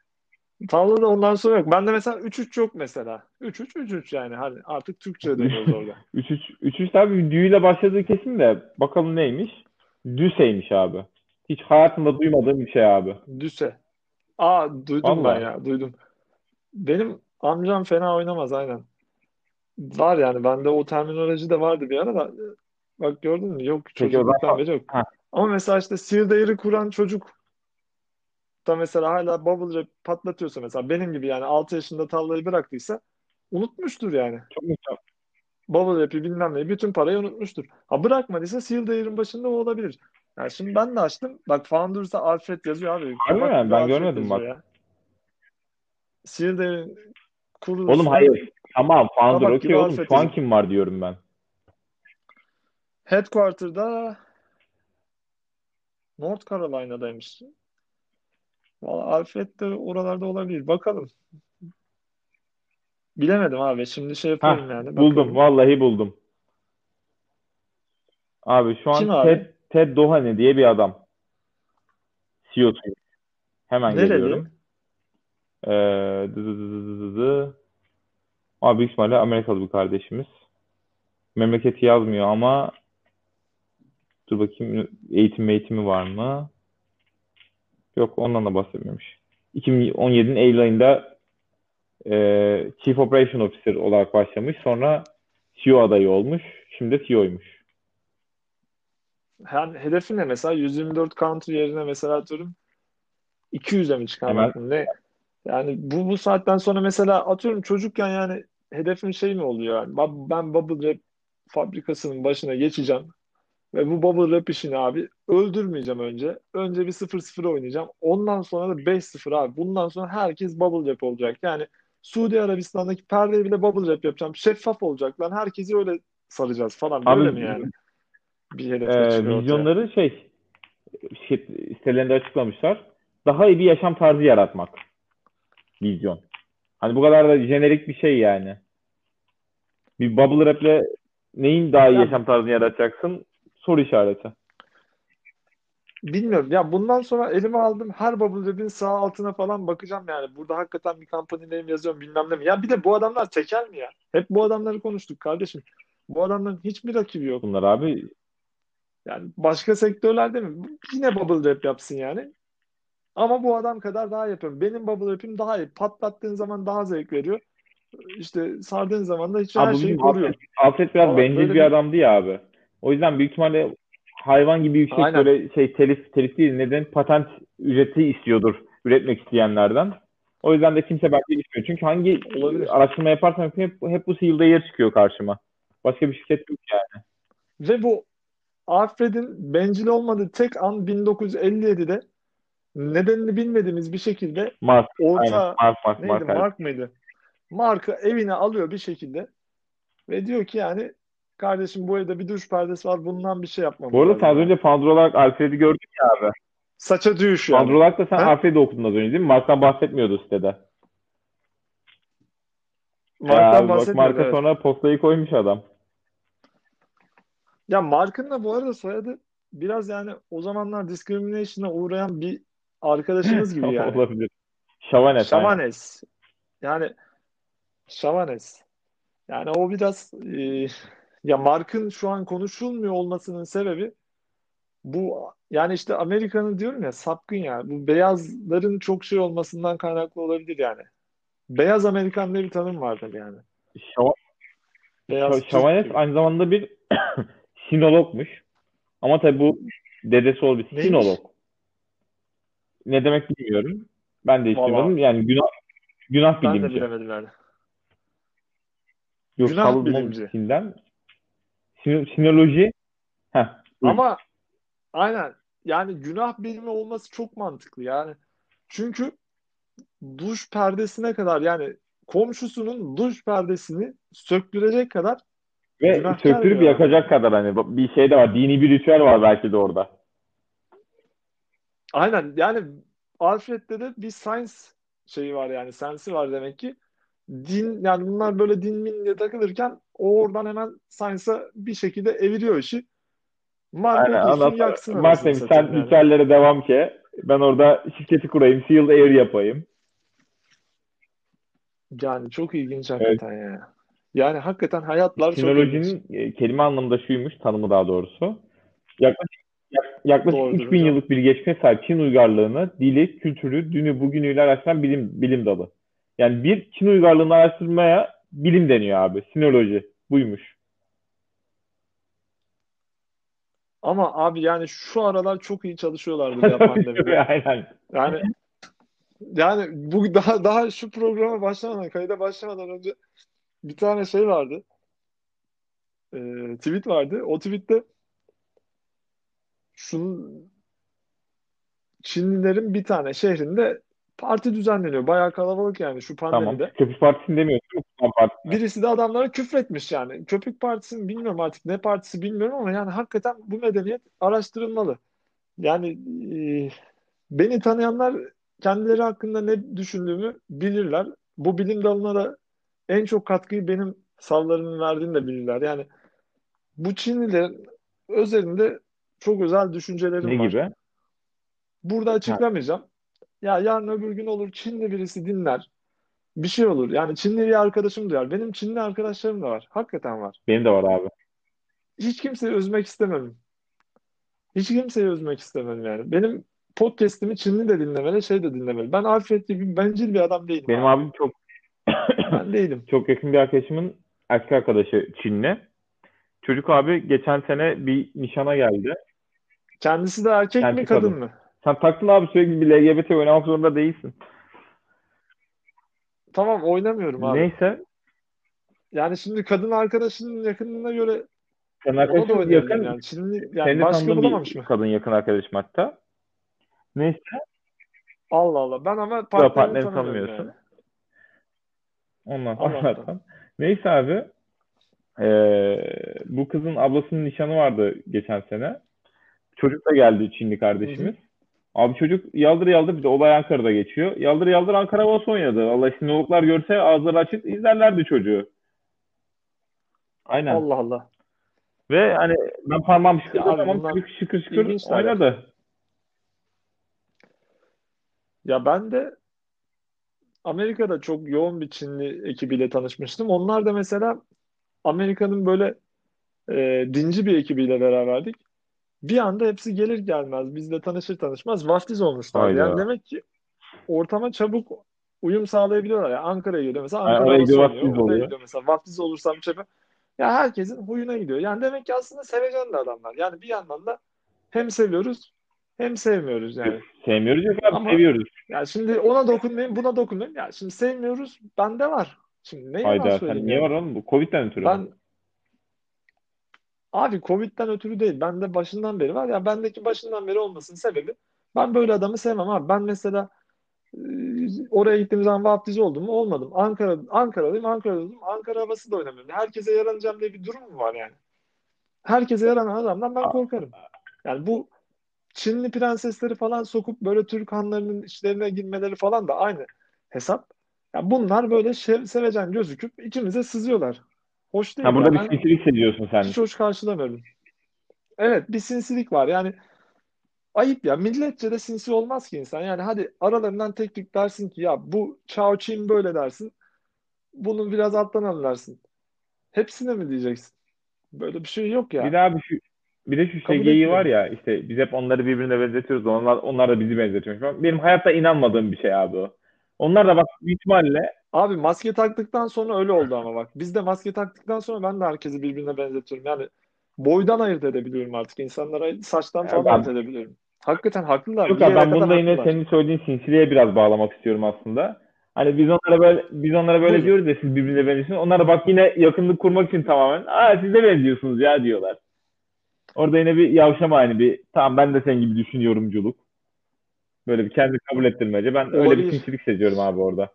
Tavlada ondan sonra yok. Bende mesela 3-3 yok mesela. 3-3 3-3 yani. Hani artık Türkçe'ye dönüyoruz orada. 3-3 3-3 abi düğüyle başladığı kesin de bakalım neymiş? Düseymiş abi. Hiç hayatımda duymadığım bir şey abi. Düse. Aa duydum ben Vallahi. ya. Duydum. Benim amcam fena oynamaz aynen. Var yani bende o terminoloji de vardı bir ara da. Bak gördün mü? Yok o çocukluktan beri yok. ha, Ama mesela işte Değeri kuran çocuk da mesela hala bubble wrap patlatıyorsa mesela benim gibi yani 6 yaşında tavlayı bıraktıysa unutmuştur yani. çok muhtemelen. Harbi Kabak mi? gibi Ben Alfred görmedim yazıyor bak. ya. Sihir Değer'in Oğlum hayır. Tamam Founder okey oğlum. Alfred Şu an kim var diyorum ben. Headquarter'da North Carolina'daymış. Valla Alfred de oralarda olabilir. Bakalım. Bilemedim abi. Şimdi şey Hah yapıyorum yani. buldum. Bakıyorum. Vallahi buldum. Abi şu Kim an abi? Ted, Ted Doheny diye bir adam. CEO'su. Hemen Nereli? geliyorum. Ee, dı dı dı dı dı dı. Abi büyük ihtimalle Amerikalı bir kardeşimiz. Memleketi yazmıyor ama dur bakayım eğitim eğitimi var mı? Yok ondan da bahsetmemiş. 2017'nin Eylül ayında e, Chief Operation Officer olarak başlamış. Sonra CEO adayı olmuş. Şimdi CEO'ymuş. Yani hedefi ne mesela? 124 country yerine mesela atıyorum 200'e mi çıkarmak mı? Ne? Yani bu bu saatten sonra mesela atıyorum çocukken yani hedefin şey mi oluyor yani? Ben Bubble Wrap fabrikasının başına geçeceğim ve bu Bubble Wrap işini abi öldürmeyeceğim önce. Önce bir 0-0 oynayacağım. Ondan sonra da 5-0 abi. Bundan sonra herkes Bubble Wrap olacak. Yani Suudi Arabistan'daki perdeyi bile Bubble Wrap yapacağım. Şeffaf olacak lan. Herkesi öyle saracağız falan. Böyle mi abi yani? Bir e, çıkıyor ortaya. vizyonları şey şirket sitelerinde açıklamışlar. Daha iyi bir yaşam tarzı yaratmak. Vizyon. Hani bu kadar da jenerik bir şey yani. Bir bubble rap'le neyin daha iyi Ya yaşam tarzını yaratacaksın? Soru işareti. Bilmiyorum. Ya bundan sonra elime aldım her Bubble Wrap'in sağ altına falan bakacağım yani. Burada hakikaten bir name yazıyorum bilmem ne mi. Ya bir de bu adamlar tekel mi ya? Hep bu adamları konuştuk kardeşim. Bu adamların hiçbir rakibi yok. Bunlar abi Yani başka sektörlerde mi? Yine Bubble Wrap yapsın yani. Ama bu adam kadar daha yapıyorum. Benim Bubble Wrap'im daha iyi. Patlattığın zaman daha zevk veriyor. İşte sardığın zaman da hiç her şeyi koruyor. Alfred, Alfred biraz bencil bir bir adamdı ya abi. O yüzden büyük ihtimalle hayvan gibi yüksek aynen. böyle şey telif telif değil neden patent ücreti istiyordur üretmek isteyenlerden. O yüzden de kimse bence istiyor. Çünkü hangi Olabilir. araştırma yaparsam hep, hep bu seal'da yer çıkıyor karşıma. Başka bir şirket yok yani. Ve bu Alfred'in bencil olmadığı tek an 1957'de nedenini bilmediğimiz bir şekilde Mark. orta Aynen. Mark, Mark, neydi Mark. Mark mıydı? Mark'ı evine alıyor bir şekilde ve diyor ki yani kardeşim bu evde bir duş perdesi var bundan bir şey yapmamız Bu arada sen az önce Pandora olarak Alfred'i gördün ya abi. Saça düğüş yani. Pandora olarak da sen? Alfred'i okudun az önce değil mi? Mark'tan bahsetmiyordu sitede. Mark'tan Ya, bak bahsetmiyordu, Mark'a evet. sonra postayı koymuş adam. Ya Mark'ın da bu arada soyadı biraz yani o zamanlar discrimination'a uğrayan bir arkadaşımız gibi yani. Olabilir. Şavanet. aynen. Şamanes. Yani Şamanes. Yani o biraz e, ya Mark'ın şu an konuşulmuyor olmasının sebebi bu yani işte Amerika'nın diyorum ya sapkın ya bu beyazların çok şey olmasından kaynaklı olabilir yani. Beyaz Amerikan diye bir tanım vardır yani. Şava- Beyaz aynı zamanda bir sinologmuş. Ama tabii bu dedesi ol bir sinolog. Ne demek bilmiyorum. Ben de duymadım. Yani günah günah Ben de bilimci. bilemedim yani. Yok Günah bilimci. Sin- sinoloji. Heh. Ama aynen yani günah bilimi olması çok mantıklı yani. Çünkü duş perdesine kadar yani komşusunun duş perdesini söktürecek kadar Ve söktürüp bir yakacak kadar hani bir şey de var. Dini bir ritüel var belki de orada. aynen yani Alfred'de de bir science şeyi var yani sensi var demek ki. Din yani bunlar böyle din min diye takılırken o oradan hemen science'a bir şekilde eviriyor işi. Yaksın Mark demiş sen yani. ritüellere devam ki. Ben orada şirketi kurayım. Sealed Air yapayım. Yani çok ilginç hakikaten ya. Yani hakikaten hayatlar çok ilginç. Sinolojinin e, kelime anlamında şuymuş, tanımı daha doğrusu. Yaklaşık, yak- yaklaşık Doğrudur 3000 hocam. yıllık bir geçmişe sahip Çin uygarlığını, dili, kültürü, dünü, bugünüyle araştıran bilim, bilim dalı. Yani bir Çin uygarlığını araştırmaya bilim deniyor abi. Sinoloji. Buymuş. Ama abi yani şu aralar çok iyi çalışıyorlardır ya pandemide. Aynen. Yani yani bu daha daha şu programa başlamadan, kayıda başlamadan önce bir tane şey vardı. Ee, tweet vardı. O tweette şunun Çinlilerin bir tane şehrinde parti düzenleniyor. Bayağı kalabalık yani şu Tamam. pandemide. Köprü Partisi'ni demiyorsun. Mi? Partisi. Birisi de adamlara küfretmiş yani. Köpük Partisi'ni bilmiyorum artık ne partisi bilmiyorum ama yani hakikaten bu medeniyet araştırılmalı. Yani e, beni tanıyanlar kendileri hakkında ne düşündüğümü bilirler. Bu bilim dalına da en çok katkıyı benim savlarımın verdiğini de bilirler. Yani bu Çinlilerin özelinde çok özel düşüncelerim Ne var. gibi? Burada açıklamayacağım. Ya yarın öbür gün olur Çinli birisi dinler. Bir şey olur. Yani Çinli bir arkadaşım duyar. Benim Çinli arkadaşlarım da var. Hakikaten var. Benim de var abi. Hiç kimseyi üzmek istemem. Hiç kimseyi üzmek istemem yani. Benim podcast'imi Çinli de dinlemeli, şey de dinlemeli. Ben Alfred gibi bencil bir adam değilim Benim abi. abim çok Ben değilim. çok yakın bir arkadaşımın erkek arkadaşı Çinli. Çocuk abi geçen sene bir nişana geldi. Kendisi de erkek mi Kendisi kadın kadın. mı? Sen taktın abi sürekli bir LGBT oynamak zorunda değilsin. Tamam oynamıyorum abi. Neyse. Yani şimdi kadın arkadaşının yakınlığına göre da arkadaşın yakın. yani. Senin yani de başka bulamamış mı? kadın yakın arkadaşım hatta. Neyse. Allah Allah. Ben ama partnerini tanımıyorum tanımıyorsun. yani. Ondan sonra. Neyse abi. Eee, bu kızın ablasının nişanı vardı geçen sene. Çocuk da geldi Çinli kardeşimiz. Abi çocuk yaldır yaldır bir de olay Ankara'da geçiyor. Yaldır yaldır Ankara Havası oynadı. Allah sinologlar görse ağızları açık izlerlerdi çocuğu. Aynen. Allah Allah. Ve hani ben parmağım Ya şıkırdı abi tamam bunlar şıkır şıkır şeyler. oynadı. Ya ben de Amerika'da çok yoğun bir Çinli ekibiyle tanışmıştım. Onlar da mesela Amerika'nın böyle e, dinci bir ekibiyle beraberdik. Bir anda hepsi gelir gelmez bizle tanışır tanışmaz vaftiz olmuşlar. Yani demek ki ortama çabuk uyum sağlayabiliyorlar. Yani Ankara'ya gidiyor mesela Yani Ankara oraya havası gidiyor, vaftiz oluyor. gidiyor mesela vaftiz olursam bir şey. Ya herkesin huyuna gidiyor. Yani demek ki aslında sevecen de adamlar. Yani bir yandan da hem seviyoruz hem sevmiyoruz yani. Sevmiyoruz yok abi Ama seviyoruz. yani şimdi ona dokunmayayım, buna dokunmayayım. Ya şimdi sevmiyoruz, bende var. Şimdi ne Hayda sen söyleyeyim niye yani. var oğlum? Bu Covid'den ötürü? Ben Abi Covid'den ötürü değil. Bende başından beri var. Ya bendeki başından beri olmasının sebebi ben böyle adamı sevmem abi. Ben mesela e, oraya gittiğim zaman vaftiz oldum mu? Olmadım. Ankara Ankara'lıyım, Ankara'lıyım. Ankara havası da oynamıyorum. Herkese yaranacağım diye bir durum mu var yani? Herkese yaranan adamdan ben korkarım. Yani bu Çinli prensesleri falan sokup böyle Türk hanlarının işlerine girmeleri falan da aynı hesap. Ya bunlar böyle şev- sevecen gözüküp içimize sızıyorlar. Hoş değil Ha burada ya. bir sinsilik seziyorsun sen. hiç hoş karşılamıyorum. Evet bir sinsilik var. Yani ayıp ya. Milletçe de sinsi olmaz ki insan. Yani hadi aralarından tek tük dersin ki ya bu Chao Çin böyle dersin. Bunu biraz alttan anlarsın. Hepsine mi diyeceksin? Böyle bir şey yok Bir ya. de abi şu bir de şu şey geyiği var ya işte biz hep onları birbirine benzetiyoruz. Onlar, onlar da bizi benzetiyor. Benim hayatta inanmadığım bir şey abi o. Onlar da bak ihtimalle Abi maske taktıktan sonra öyle oldu ama bak. Biz de maske taktıktan sonra ben de herkesi birbirine benzetiyorum. Yani boydan ayırt edebiliyorum artık. İnsanlara saçtan falan ayırt edebiliyorum. Hakikaten haklılar. yok abi ben bunu kadar da yine haklılar. senin söylediğin sinsiliğe biraz bağlamak istiyorum aslında. Hani biz onlara böyle biz onlara böyle Buyurun. diyoruz ya siz birbirine benziyorsunuz. Onlar da bak yine yakınlık kurmak için tamamen aa siz de benziyorsunuz ya diyorlar. Orada yine bir yavşama hani bir tamam ben de senin gibi düşünüyorumculuk. Böyle bir kendi kabul ettirmece. Ben öyle bir Olabilir. sinsilik seziyorum abi orada.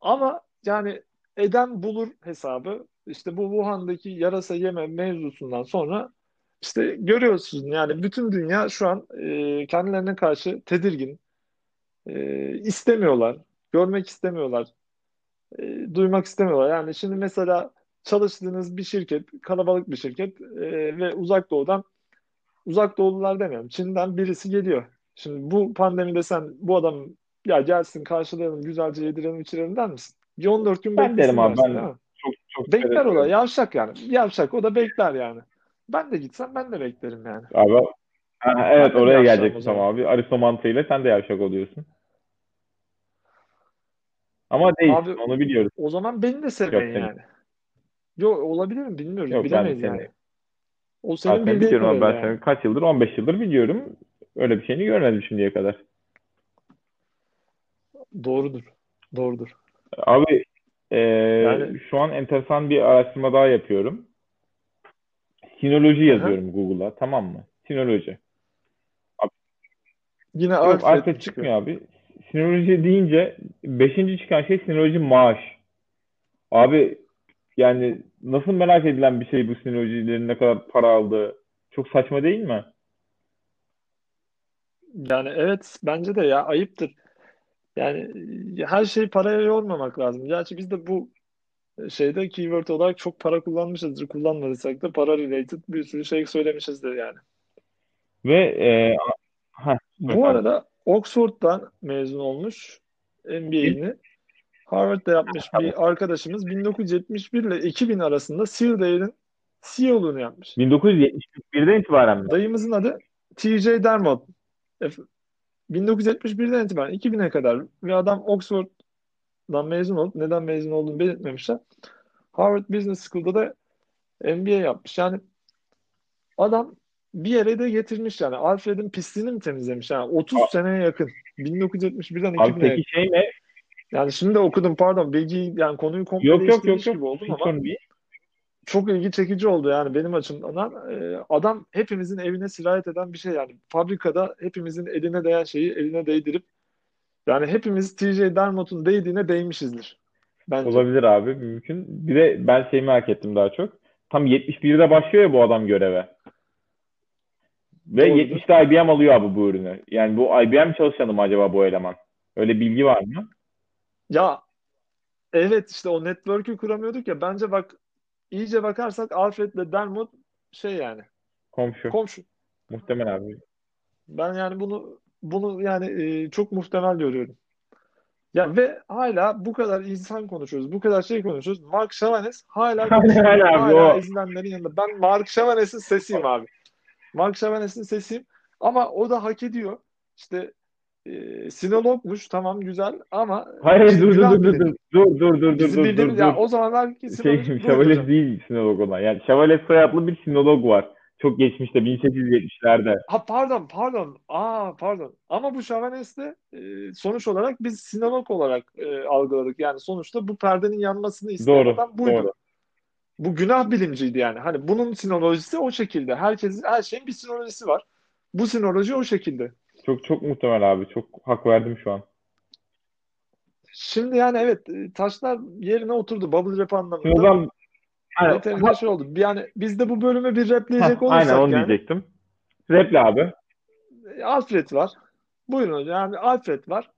Ama yani eden bulur hesabı. İşte bu Wuhan'daki yarasa yeme mevzusundan sonra işte görüyorsun yani bütün dünya şu an e, kendilerine karşı tedirgin. E, istemiyorlar. Görmek istemiyorlar. e, duymak istemiyorlar. Yani şimdi mesela çalıştığınız bir şirket, kalabalık bir şirket e, ve uzak doğudan, uzak doğulular demiyorum, Çin'den birisi geliyor. Şimdi bu pandemide sen bu adam ya gelsin karşılayalım, güzelce yedirelim, içirelim der misin? Bir 14 gün Ben derim abi dersin ben mi? çok çok Bekler o da, severim. yavşak yani. Yavşak, o da bekler yani. Ben de gitsem ben de beklerim yani. Abi ha, evet Ben de oraya zaman? tamam abi. Aristo mantığıyla sen de yavşak oluyorsun. Ama değil. Abi Onu biliyoruz. o zaman beni de Yok sevmeyin seni. yani. Yok olabilir mi bilmiyoruz, Yok bilemeyiz seni yani. O senin zaten biliyorum ben yani. seni kaç yıldır 15 yıldır biliyorum. Öyle bir şeyini görmedim şimdiye kadar. Doğrudur. Doğrudur. Abi e, Yani şu an enteresan bir araştırma daha yapıyorum. Sinoloji yazıyorum Google'a tamam mı? Sinoloji. Abi, Yine yok Alfred çıkmıyor abi. Sinoloji deyince beşinci çıkan şey sinoloji maaş. Abi yani nasıl merak edilen bir şey bu sinolojilerin ne kadar para aldığı. Çok saçma değil mi? Yani evet bence de ya ayıptır. Yani e, her şeyi paraya yormamak lazım. Gerçi biz de bu şeyde keyword olarak çok para kullanmışızdır. Kullanmadıysak da para related bir sürü şey söylemişizdir yani. Ve e, ha, Bu efendim. arada Oxford'dan mezun olmuş MBA'ini. Harvard'da yapmış bir arkadaşımız 1971 ile 2000 arasında Seal'dale'in CEO'luğunu yapmış. 1971'den itibaren mi? Dayımızın adı TJ Dermott. Ef- 1971'den itibaren 2000'e kadar ve adam Oxford'dan mezun olup neden mezun olduğunu belirtmemişler. Harvard Business School'da da MBA yapmış. Yani adam bir yere de getirmiş yani. Alfred'in pisliğini mi temizlemiş? Yani 30 A- seneye yakın. 1971'den Abi 2000'e peki yakın. şey ne? Yani şimdi de okudum pardon bilgiyi yani konuyu komple Yok yok yok yok. gibi oldum ama sorun değil. Çok ilgi çekici oldu yani benim açımdan. Ee, adam hepimizin evine sirayet eden bir şey yani. Fabrikada hepimizin eline değen şeyi eline değdirip yani hepimiz TJ Dermott'un değdiğine değmişizdir bence. Olabilir abi mümkün. Bir de ben şeyi merak ettim daha çok. Tam 71'de başlıyor ya bu adam göreve. Ve Doğrudur. 70'de IBM alıyor abi bu ürünü. Yani bu IBM çalışanı mı acaba bu eleman? Öyle bilgi var mı? Ya evet işte o network'ü kuramıyorduk ya bence bak iyice bakarsak Alfred'le Dermot şey yani Komşu. komşu. Muhtemel abi. Ben yani bunu bunu yani e, çok muhtemel görüyorum. Ya ve hala bu kadar insan konuşuyoruz, bu kadar şey konuşuyoruz. Mark Chavanes hala. Hala abi Hala o. ezilenlerin yanında. Ben Mark Chavanes'in sesiyim abi. Mark Chavanes'in sesiyim. Ama o da hak ediyor. İşte e, sinologmuş tamam güzel ama Hayır işte dur dur dur dur dur dur dur dur Bizim dur dur bildiğimiz ya dur. o zamanlar Şey sinolojik dur Şevvalez hocam. değil sinolog olan. Yani Şevvalez soyadlı bir sinolog var. Çok geçmişte 1870'lerde. Ha pardon pardon. Aa pardon. Ama bu Chavanes'te e, sonuç olarak biz sinolog olarak e, algıladık. Yani sonuçta bu perdenin yanmasını isteyen Doğru adam buydu. doğru. Bu günah bilimciydi yani. Hani bunun sinolojisi o şekilde. Herkes her şeyin bir sinolojisi var. Bu sinoloji o şekilde. Çok çok muhtemel abi. Çok hak verdim şu an. Şimdi yani evet taşlar yerine oturdu bubble rap anlamında. O zaman yani, Yeterince şey oldu. Yani biz de bu bölümü bir repleyecek olursak aynen onu yani. diyecektim. Reple abi. Alfred var. Buyurun hocam. Yani Alfred var.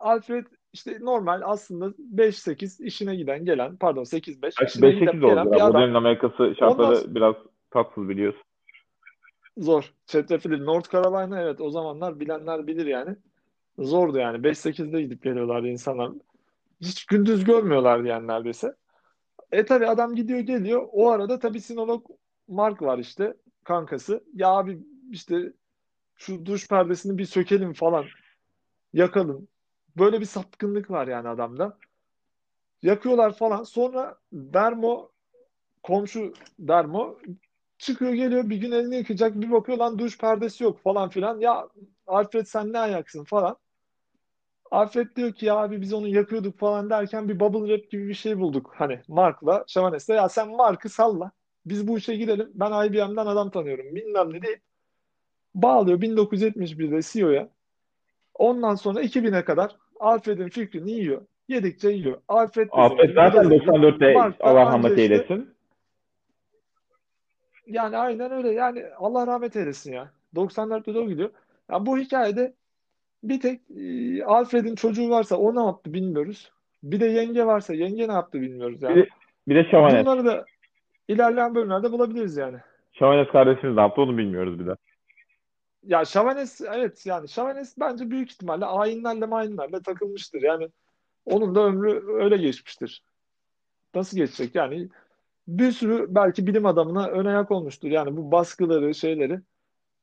Alfred işte normal aslında 5-8 işine giden gelen pardon 8-5 5-8 oldu. Bu dönemin Amerikası şartları Ondan... biraz tatsız biliyorsun. Zor. Çetrefilli. North Carolina evet o zamanlar bilenler bilir yani. Zordu yani. 5-8'de gidip geliyorlardı insanlar. Hiç gündüz görmüyorlardı yani neredeyse. E tabi adam gidiyor geliyor. O arada tabi sinolog Mark var işte kankası. Ya abi işte şu duş perdesini bir sökelim falan. Yakalım. Böyle bir sapkınlık var yani adamda. Yakıyorlar falan. Sonra Dermo komşu Dermo çıkıyor geliyor bir gün elini yıkayacak bir bakıyor lan duş perdesi yok falan filan. Ya Alfred sen ne ayaksın falan. Alfred diyor ki ya abi biz onu yakıyorduk falan derken bir bubble wrap gibi bir şey bulduk. Hani Mark'la Şavanes'te ya sen Mark'ı salla. Biz bu işe gidelim. Ben IBM'den adam tanıyorum. Bilmem ne değil. Bağlıyor 1971'de CEO'ya. Ondan sonra 2000'e kadar Alfred'in fikrini yiyor. Yedikçe yiyor. Alfred, Alfred zaten 94'te Allah rahmet eylesin. Yani aynen öyle. Yani Allah rahmet eylesin ya. 94'te de o gidiyor. Yani bu hikayede bir tek e, Alfred'in çocuğu varsa o ne yaptı bilmiyoruz. Bir de yenge varsa yenge ne yaptı bilmiyoruz yani. Bir de, bir de Şavanet. Bunları da ilerleyen bölümlerde bulabiliriz yani. Şavanet kardeşimiz ne yaptı onu bilmiyoruz bir de. Ya Şavanes evet yani Şavanes bence büyük ihtimalle ayinlerle mayinlerle takılmıştır. Yani onun da ömrü öyle geçmiştir. Nasıl geçecek yani bir sürü belki bilim adamına ön ayak olmuştur. Yani bu baskıları şeyleri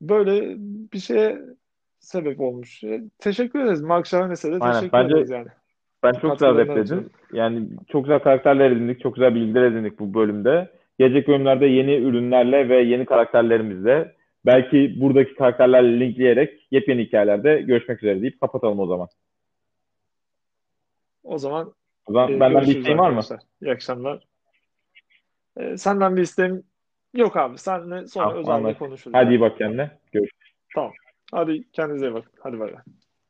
böyle bir şeye sebep olmuş. E, teşekkür ederiz. Mark Şavanes'e de Aynen. teşekkür Bence, ederiz yani. Ben çok güzel repledin. Yani çok güzel karakterler edindik. Çok güzel bilgiler edindik bu bölümde. Gelecek bölümlerde yeni ürünlerle ve yeni karakterlerimizle belki buradaki karakterlerle linkleyerek yepyeni hikayelerde görüşmek üzere deyip kapatalım o zaman. O zaman, o zaman e, benden bir isteğin var mı? İyi akşamlar. E, senden bir isteğim yok abi. Senle sonra tamam, özelde konuşuruz. Hadi iyi bak kendine. Görüşürüz. Tamam. Hadi kendinize iyi bakın. Hadi bay bay.